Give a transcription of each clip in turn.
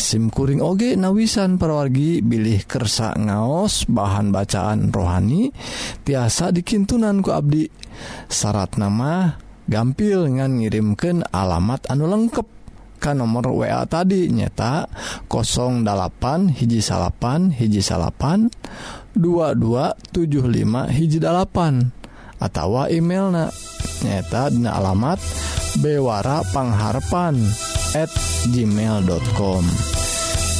simkuring oge nawisan perwargi bilih kersa ngaos bahan bacaan rohani tiasa dikintunan ku Abdi. Syarat nama gampil ngan ngirimken alamat anu lengkap kan nomor wa tadi nyeta 08 hiji salapan hiji salapan 2275 hiji atautawa email nyaeta dina alamat bewarapangharpan@ gmail.com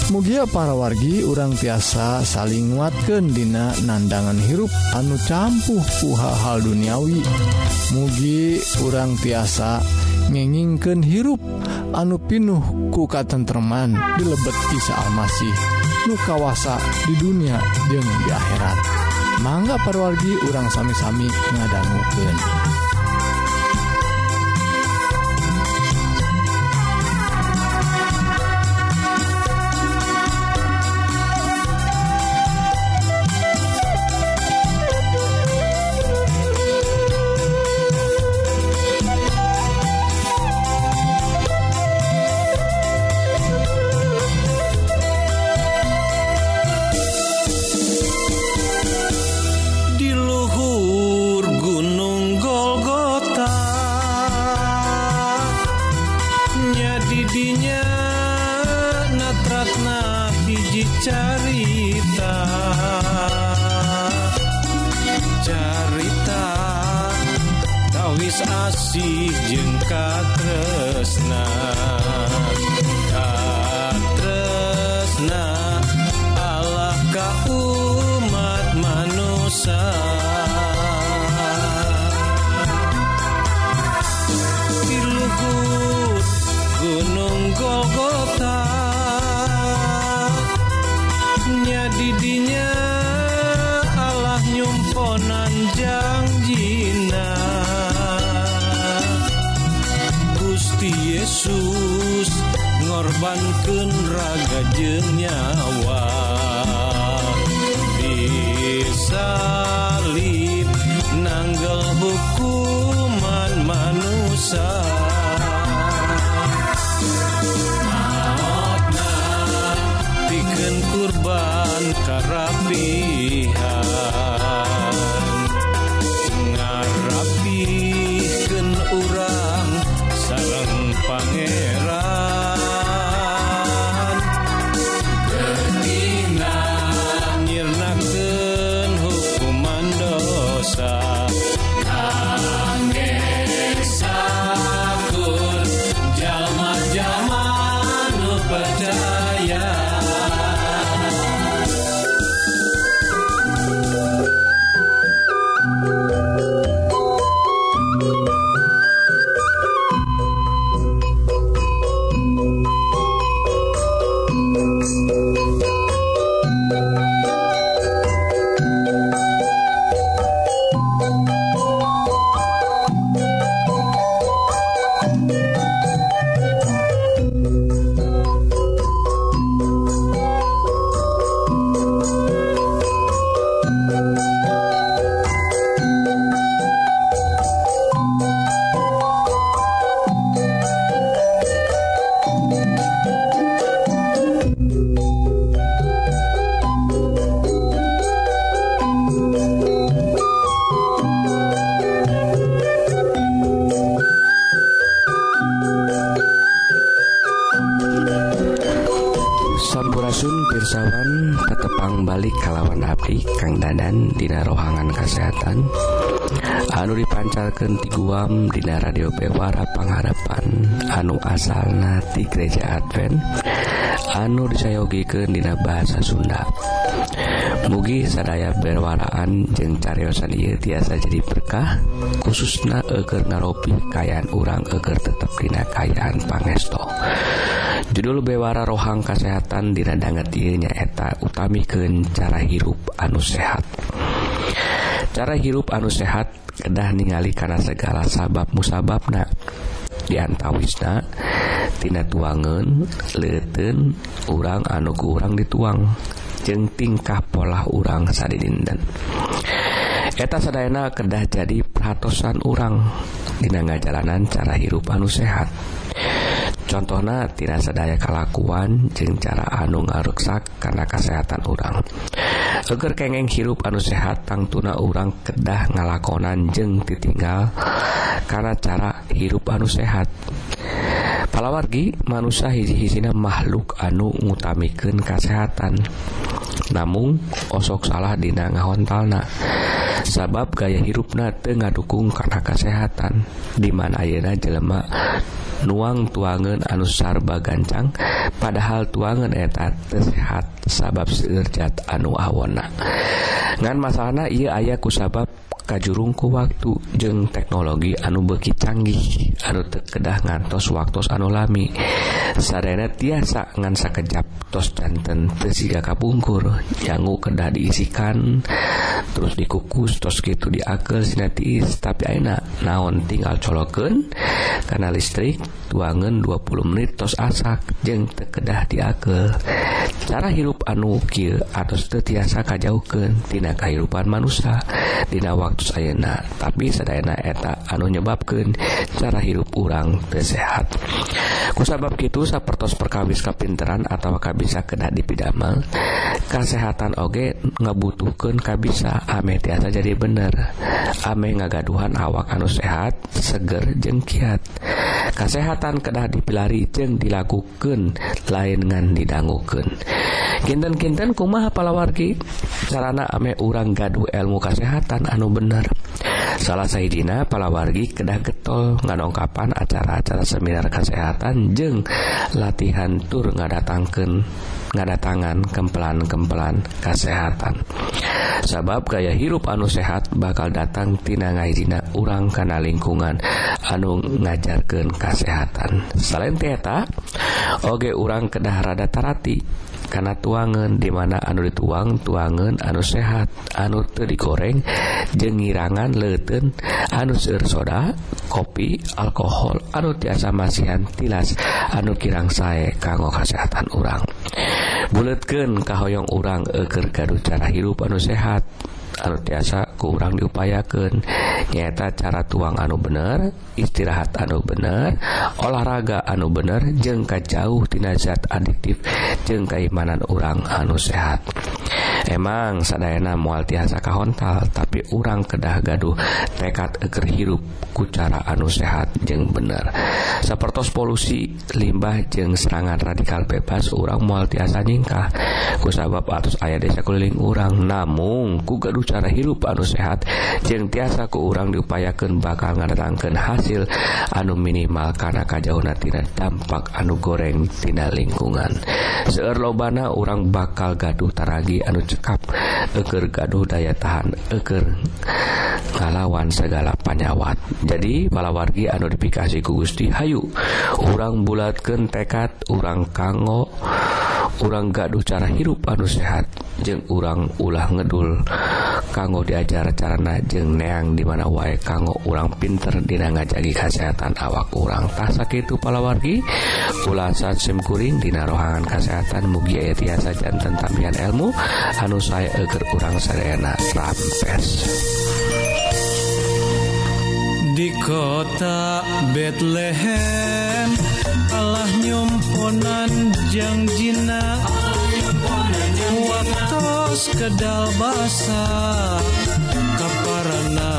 Mugia para wargi urang tiasa saling nguatkan dina nandangan hirup anu campuh puha hal duniawi. Mugi urang tiasa ngengingken hirup anu pinuh ku katentreman dilebet kisah Almasih nu kawasa di dunia jeung di akhirat. mangga perwargi urang sami-sami ngadangnguken asih jengka tresna. raga jeng nyawa anu dipancarkan di guam Dina radio Bewara pengharapan anu asalna nati gereja Advent. Anu disayogiken Dina bahasa Sunda. Mugi sadaya berwaraan jeung caryosan ieu tiasa jadi berkah khususna eger ngaropi kayaan urang eger tetap dina kayaan pangesto. Judul bewara rohang kesehatan diradanget ieu nyaeta utami ke cara hirup anu sehat. cara hirup anu sehat kedah ningali karena segala sabab musababna. Diantawisnatina tuangan leten urang anu kurang dituang. Jeng tingkah pola urang saddinden eta sadayana kedah jadi peratosan urang. Dina ngajalanan cara hirup anu sehat. contohnya tidak sedaya kelakuan jeng cara anu ngaruksak karena kesehatan urang. Seger kengeng hirup anu sehat tang tuna kedah ngalakonan jeng ditinggal karena cara hirup anu sehat. Palawargi manusia hiji-hijina makhluk anu ngutamikan kesehatan namun osok salah dina ngahontalna. Sabab gaya hirupna tengah dukung karena kesehatan dimana ayeuna jelema nuang tuangan anusarba gancang padahal tuangan eta sehat sabab sinerjat anu awona. Ngan masalahna ia ayaku sabab kajjurung ku waktu jeung teknologi anu beki canggih anu terkedah ngantos waktu anu lami. Sadana tiasa ngansa kejap tos danten tesiga kapungkur janggu kedah diisikan terus dikukus tos gitu diakel sinetiis tapi enak naon tinggal coloken karena listrik tuangan 20 menit tos asak jeng terkedah diakel cara hirup anu kil atau tetiasa kajauken tina kehidupan manusia dina waktu status ayena tapi sedayana eta anu nyebabkeun cara hirup urang tersehat kusabab gitu sapertos perkawis kapinteran atau kabisa kena dipidamel kesehatan oge ngebutuhkan kabisa. Ame tiasa jadi bener. Ame ngagaduhan awak anu sehat seger jengkiat kesehatan kedah dipilari jeng dilakukan lain ngan didangukeun. Kinten-kinten kumaha palawargi? Sarana ame urang gaduh ilmu kesehatan anu bener. bener. Salah Saidina palawargi kedah getol ngadongkapan acara-acara seminar kesehatan jeng latihan tur ngadatangkan ngadatangan kempelan-kempelan kesehatan. Sabab gaya hirup anu sehat bakal datang tina ngaidina urang kana lingkungan anu ngajarkan kesehatan. Selain teta Oge urang kedah rada tarati karena tuangan dimana anu dituang tuangan anu sehat anu te digoreng jengirangan leten anu seueur soda kopi alkohol anu tiasa masihan tilas anu kirang sae kanggo kesehatan urang. bulatkan kahoyong urang eger gaduh cara hirup anu sehat. tiasa kurang diupayakan nyata cara tuang anu bener istirahat anu bener olahraga anu bener jengka jauh dinazat adiktif jeung keimanan orang anu sehat. Emang sadayana mual tiasa kahontal tapi urang kedah gaduh tekad eker hirup ku cara anu sehat jeng bener. Sepertos polusi limbah jeng serangan radikal bebas urang mual tiasa nyingkah. Kusabab atus ayah desa keliling urang namung ku gaduh cara hirup anu sehat jeung tiasa ku urang diupayakan bakal ngadatangkan hasil anu minimal karena kajaunatina dampak anu gorengtina lingkungan. Seeur lobana orang bakal gaduh taragi anu cekap eger gaduh daya tahan eger ngalawan segala panyawat. Jadi palawargi anu dipikasi ku Gusti Hayu urang bulatkeun tekad urang kanggo orang gaduh cara hirup anu sehat. Jeung urang ulah ngedul kanggo diajar carana najeng neang dimana wae kanggo urang pinter dina ngajagi kesehatan awak kurang tasak itu palawargi ulasan simkuring dina rohangan kesehatan mugi aya tiasa jantan tampian ilmu anu saya eger urang serena rampes di kota Bethlehem Allah nyumponan jangjina Allah muatos kedal basa kaparana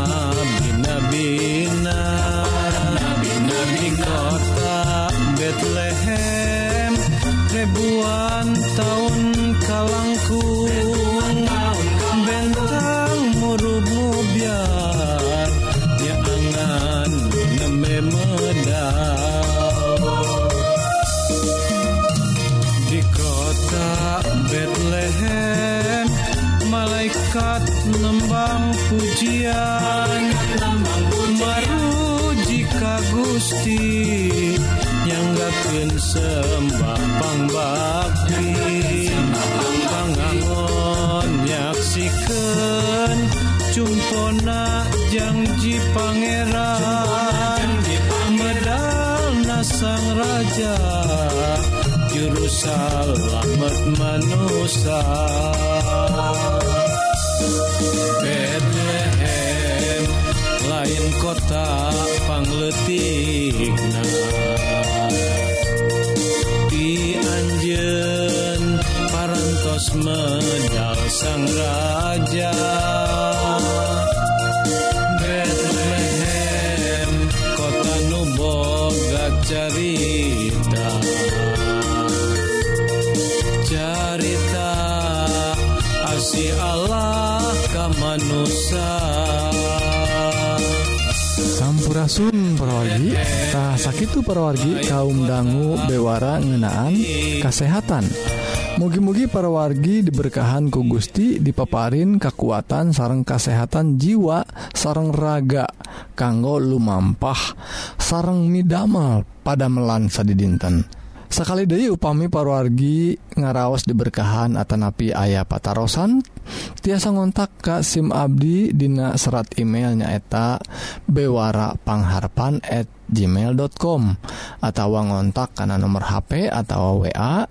bina-bina. Nabi-nabi kota Betlehem ribuan tahun kalangku. Malaikat nembang pujian. Maru jika Gusti yang gaken sembah pangbakti pangangon nyaksikan cumpona janji pangeran. Medal nasang raja juru selamat manusia Bethlehem lain kota pangletikna. Di anjen parantos menyal sang raja. perwargitah sakit perwargi kaum dangu bewara ngenaan kesehatan mugi-mugi perwargi diberkahan ku Gusti dipaparin kekuatan sarang kesehatan jiwa sarang raga kanggo lumampah sarang midamal pada melansa di dinten sekali deui upami parwargi ngaraos diberkahan Atanapi ayah patarosan tiasa ngontak Ka SIM Abdi Dina serat emailnya eta bewarapangharpan@ gmail.com atau ngontak karena nomor HP atau wa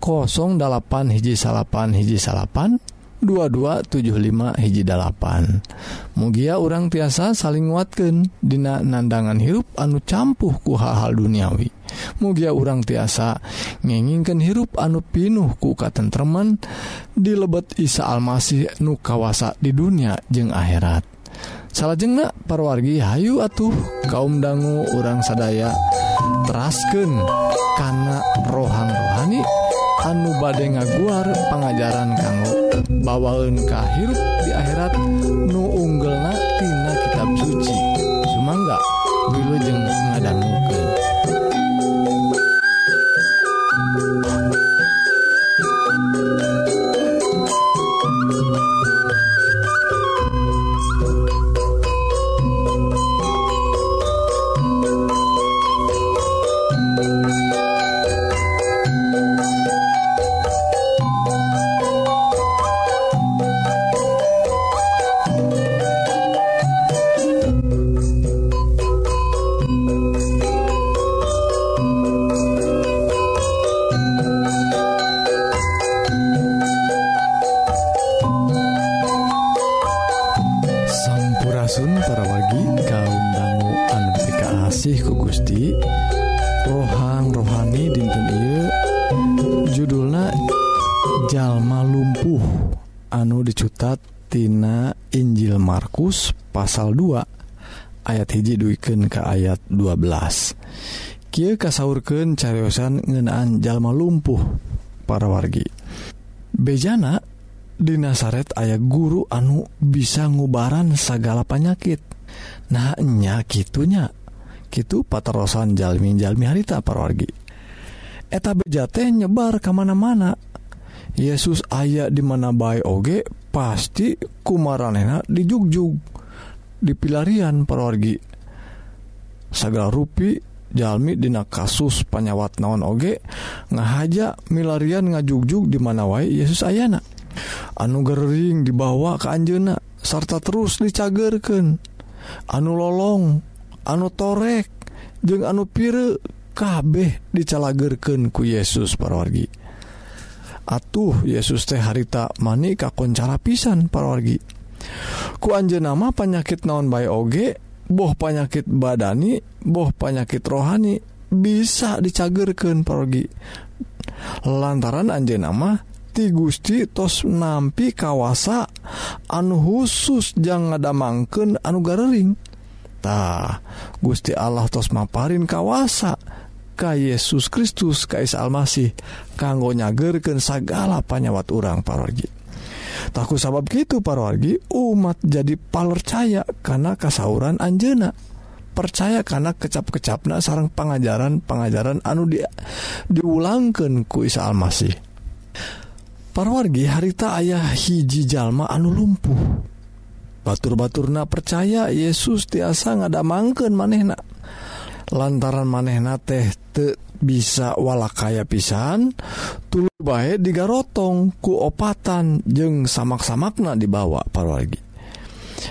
08 hiji salapan hiji salapan 2275 hiji dalapan. Mugia orang tiasa saling watken Dina nandangan hirup anu campuh ku hal-hal duniawi. mugia urang tiasa ngingingken hirup anu pinuh ku katentreman di lebet Isa Almasih nu kawasa di dunia jeung akhirat. Salahjengnah parwargi Hayu atuh kaum dangu urang sadaya terasken karena rohang rohani anu bade ngaguar pengajaran kanggo bawaun hirup di akhirat nu unggel natina kitab suci. Sumangga jeng ngadang Gusti. Rohang rohani dinten Ieu. Judulna Jalma lumpuh. Anu dicutat Tina Injil Markus pasal 2 ayat hiji duikeun ke ayat 12 Ky kasurken cariosan ngenaan jalma lumpuh para wargi. Bejana di Nasaret ayah guru anu bisa ngubaran segala panyakit. Nahnya gitunya gitu paterosan jalmi-jalmi harita parwargi. Eta bejate nyebar kemana-mana Yesus aya di mana baik oge pasti kumaranena dijugjug dipilarian parwargi. Segala rupi jalmi dina kasus panyawat naon oge ngahaja milarian ngajugjug di mana wae Yesus ayana. Anu gering dibawa ke Anjena sarta terus dicagerken anu lolong anu torek jeung anu pire kabeh dicalagerken ku Yesus parorgi atuh Yesus teh harita mani kakoncara pisan parorgi ku anje nama panyakit naon bay oge boh panyakit badani boh panyakit rohani bisa dicagerken parorgi lantaran anje nama ti Gusti tos nampi kawasa anu khusus jangan ngadamangken anu garering. tah Gusti Allah tos maparin kawasa ka Yesus Kristus Kais Almasih kanggo nyagerken segala panyawat urang parorgi takut sabab gitu parorgi umat jadi palercaya karena kasauran Anjena percaya karena kecap-kecapna sarang pengajaran pengajaran anu dia diulangkan ku Isa Almasih. Parwargi harita ayah hiji jalma anu lumpuh. batur-baturna percaya Yesus tiasa ngada mangken manehna. Lantaran manehna teh te bisa wala kaya pisan tulu bae digarotong kuopatan jeung samak-samakna dibawa parwargi.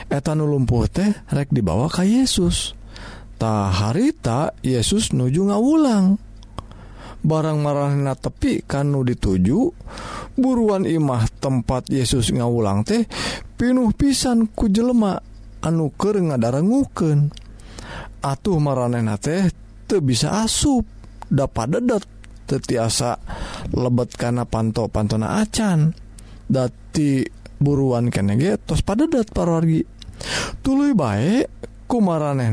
Etan lumpuh teh rek dibawa ka Yesustah harita Yesus nuju ngawulang. barang marahna tepi kanu dituju buruan Imah tempat Yesus ngawulang teh pinuh pisan ku jelema anuker ngadarennguken atuh maranehna teh te bisa asup dapat dedet tetiasa lebet karena panto pantona acan. Dati buruan ketos pada dat parorgi tulu baik ku maraneh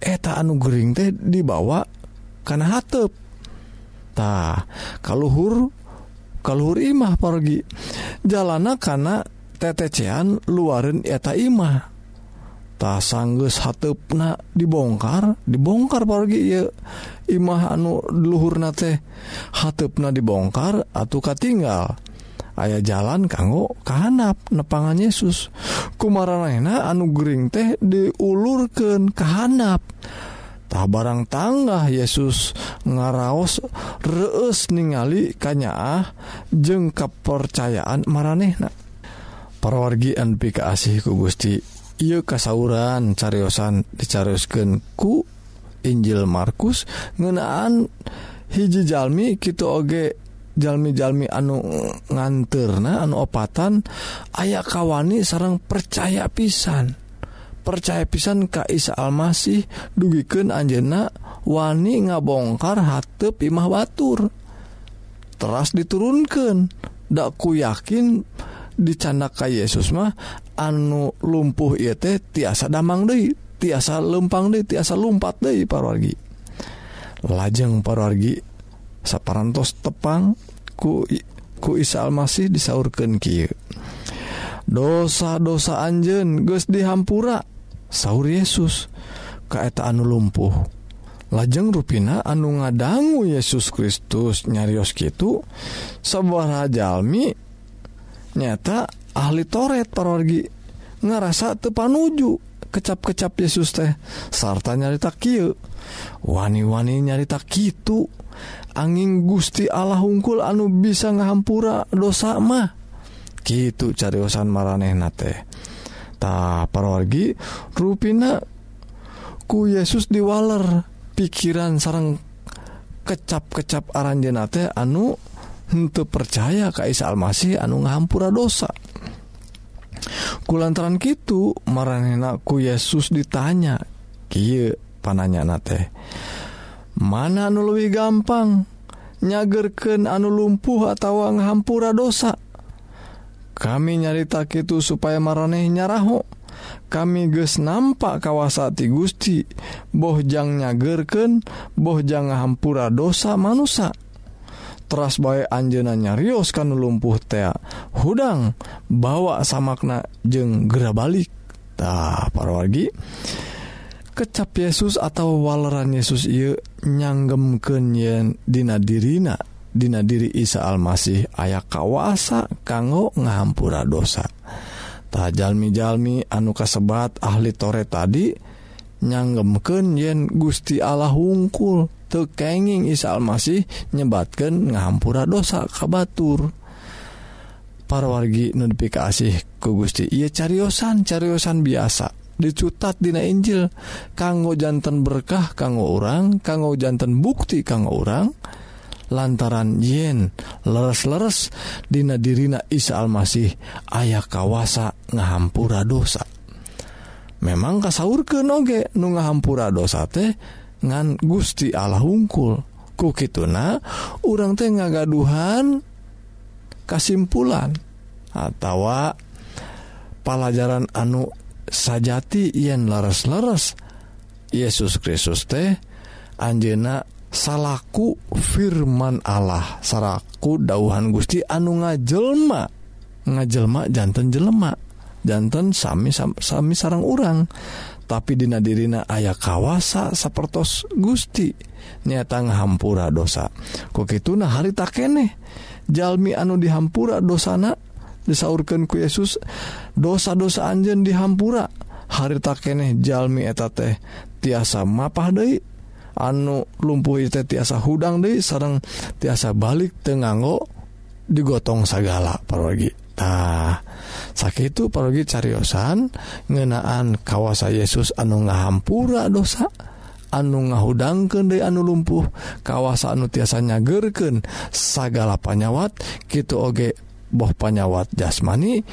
eta anu Gering teh dibawa karena hatp tah kalluhur kalluhur imah pergi jalana karena tetecean luarin eta imah. Ta sanggus hatupna dibongkar dibongkar pergi ya imah anu luhur na teh hatupna dibongkar atau katinggal. Aya jalan kanggo kehanap nepangan Yesus. Kumarana anu gering teh diulurkan kehanap tah barang tangga Yesus ngaraos reus ningali kanyaah jeung kepercayaan maranehna. Perwargian pika asihku Gusti ia kasauran cariyosan dicariuskan ku Injil Markus ngenaan hiji Jalmi kita oge jalmi-jalmi anu nganterna anu opatan ayaah kawani sarang percaya pisan. percaya pisan Kaisa Almasih dugiken Anjena wani ngabongkar hatep Imah Batur teras diturunkan dakku yakin dicandaka Yesus mah anu lumpuh ia teh tiasa damang De tiasa lempang De tiasa lumpat De parwargi lajeng parargi saparantos tepang ku ku Isa Almasih disaurkan Ki dosa-dosa Anjen Gus dihampura. sauur Yesus keeta anu lumpuh. Lajeng ruina anu ngadanggu Yesus Kristus nyarios gitu sebuah Jalmi nyata ahli toret parorgi ngerasa tepanuju kecap-kecap Yesus teh sarta nyarita Ky wani-wani nyarita gitu angin Gusti Allah hungkul anu bisa ngahampura dosa mah. Gitu carisan maranehna teh. tah parorgi ruina ku Yesus diwaler pikiran sarang kecap-kecap aranjenate anu untuk percaya Kaisa Almasih anu ngahampura dosa. Kulantaran gitu marangku Yesus ditanya Ki pananya nate mana anu lebih gampang nyagerken anu lumpuh atau ngahampura dosa? kami nyarita itu supaya mareh nyaraho. Kami ges nampak kawasati Gusti. Bohjang nyagerken bohjang hampura dosa manusia teras baik Anjenanya Rios kan lumpuh tea hudang bawa samakna jeng gera baliktah parwargi kecap Yesus atau waleran Yesus ia nyanggemken yen dina dirina. Dina diri Isa Almasih aya kawasa kanggo ngahampura dosa. Tajalmi-jalmi anu kasebat ahli tore tadi nyanggemken yen Gusti Allah hungkul tekenging Isa Almasih nyebatkan ngahampura dosa kabatur wargi nepi kasih ke Gusti. Ia cariosan cariosan biasa. Dicutat Dina Injil kanggo jantan berkah kanggo orang kanggo jantan bukti kanggo orang lantaran yen leres-leres Dina dirina Isa Almasih ayah kawasa ngahampura dosa. Memang kasaur ke noge nu ngahampura dosa teh ngan Gusti Allah hungkul. Ku kituna urang teh ngagaduhan kesimpulan atau pelajaran anu sajati yen leres-leres. Yesus Kristus teh Anjena salahku firman Allah. Saraku dauhan Gusti anu ngajelma. Ngajelma jantan jelema. Jantan sami sami sarang urang. Tapi dina dirina ayah kawasa sapertos Gusti. Nyata hampura dosa. Kok itu nah hari tak kene. Jalmi anu dihampura dosana. Disaurkan ku Yesus dosa-dosa anjen dihampura. Hari tak kene jalmi eta teh tiasa mapah deui. anu lumpuh itu tiasa hudang deh sarang tiasa balik tenganggo digotong segala parogitah sakit itu parogi cariosan ngenaan kawasa Yesus anu ngahampura dosa anu ngahudangken de anu lumpuh kawasa anu tiasanya gerken segala panyawat gitu oge boh panyawat jasmani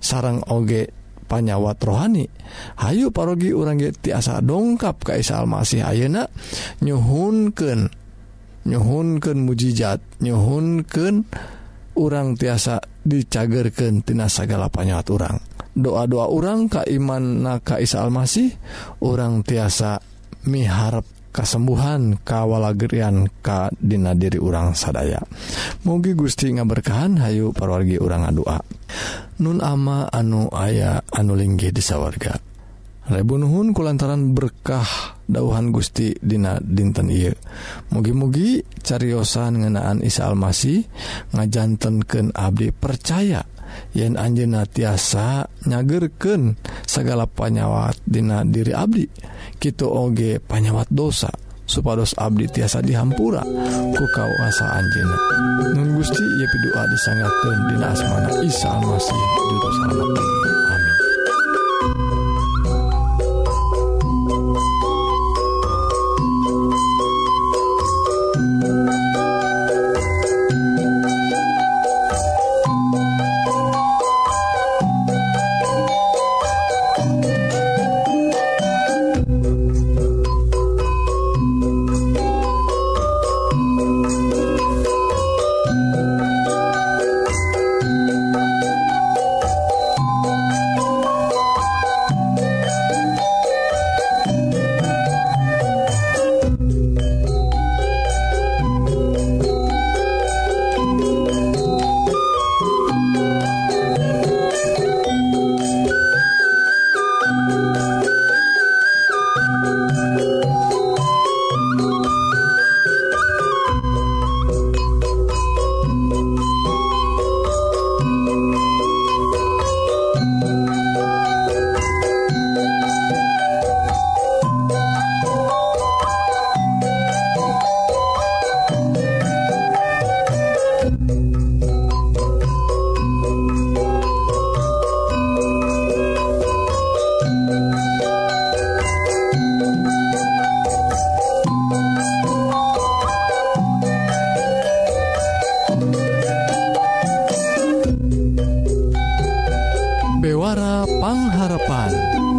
sarang oge panyawat rohani Hayu parogi orang tiasa dongkap Kaisal masih Ayeuna nyhunken nyhunken mujijat nyhunken orang tiasa dicagerkentina segala panyawat orang doa-doa orang Kaiman na Kaisal masih orang tiasa miharap kasembuhan kawalagerian ka dina diri urang sadaya. Mugi Gusti ngaberkahan Hayu parwargi urang doa Nun ama anu aya anu linggih disawarga Rebunuhun kulantaran berkah dauhan Gusti Dina dinten I mugi-mugi cariyosan ngenaan Isa Almasih ngajantenken Abdi percaya yen Anjena tiasa nyagerken segala panyawat Dina diri Abdi Ki oge panyawat dosa supados Abdi tiasa dihampura ku kawasa Anjena Nun Gusti ia pidoa disangakeun dina asmana Isa Almasih juru selamat.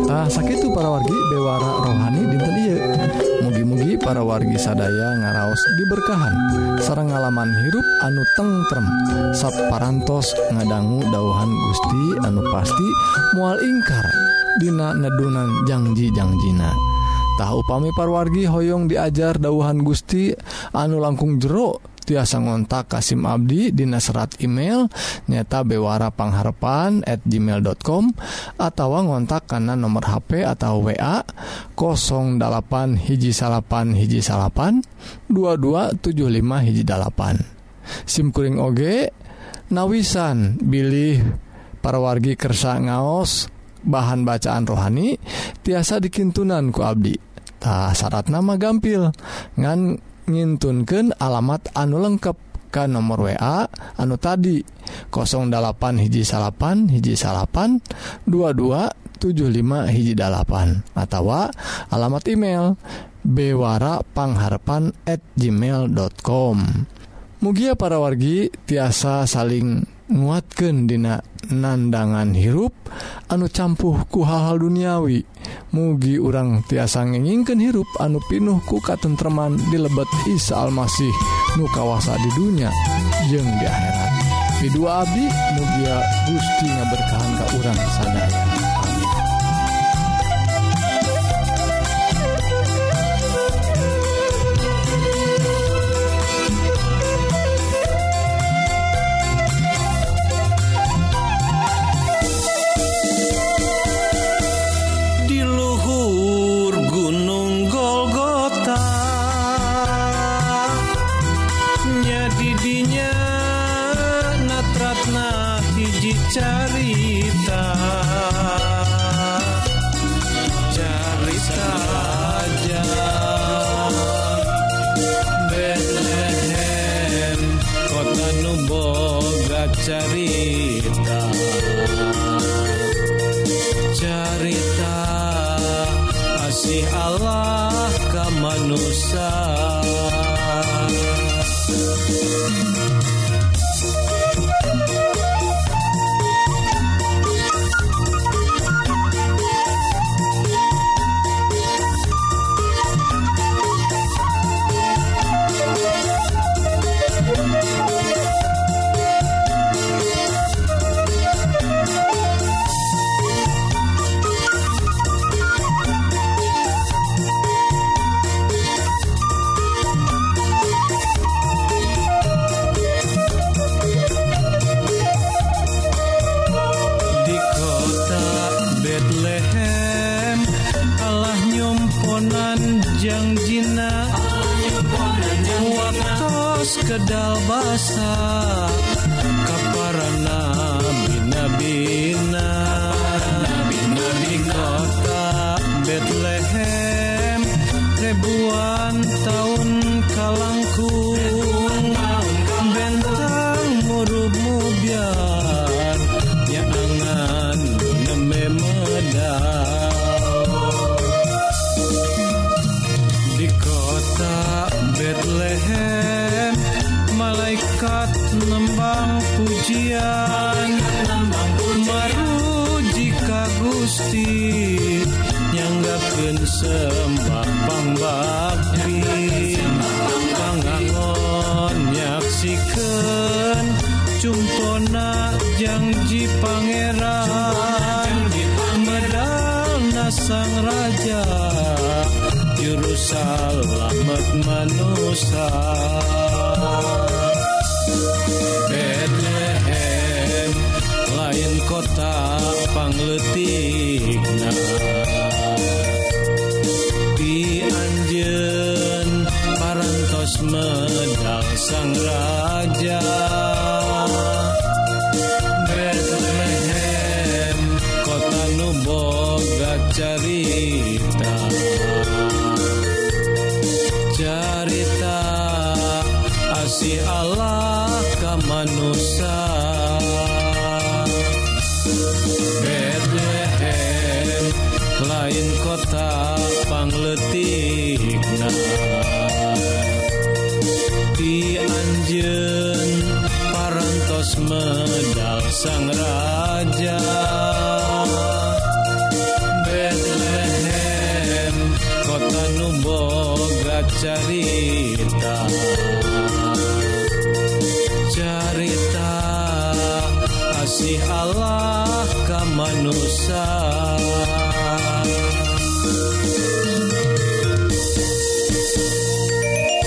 Nah sakit para wargi bewara rohani dinten mugi-mugi para wargi sadaya ngaraos diberkahan. Sarang ngalaman hirup anu tengrem sapparantos ngadanggu dauhan Gusti anu pasti mual ingkar. Dina neddunan janjijangjiina tahu pami parwargi Hoong diajar dauhan Gusti anu langkung jeruk tiasa ngontak Kasim Abdi Dina serat email nyata bewarapangharpan at gmail.com atau ngontak karena nomor HP atau wa 08 hiji salapan hiji salapan 2275 hiji dalapan. SIMkuring OG nawisan Billy parwargi kersa ngaos bahan bacaan rohani tiasa dikintunan ku Abdi. Tak syarat nama gampil. Ngan ngintunkan alamat anu lengkap ke nomor WA anu tadi 08 hiji salapan hiji salapan 2275 hiji dalapan atau alamat email bewarapangharapan at gmail.com Mugia para wargi tiasa saling nguatkan dina nandangan hirup anu campuhku hal-hal duniawi. Mugi urang tiasa ngenginken hirup anu pinuh pinuhku katentreman di lebet Isa Almasih nu kawasa di dunia jeung di akhirat. Ridua Abi mugia Gusti berkahan ka urang sadaya. side. Bethlehem malaikat nembang pujian meruji ka Gusti nyanggakeun sembah pambang Bethlehem lain kota pangletikna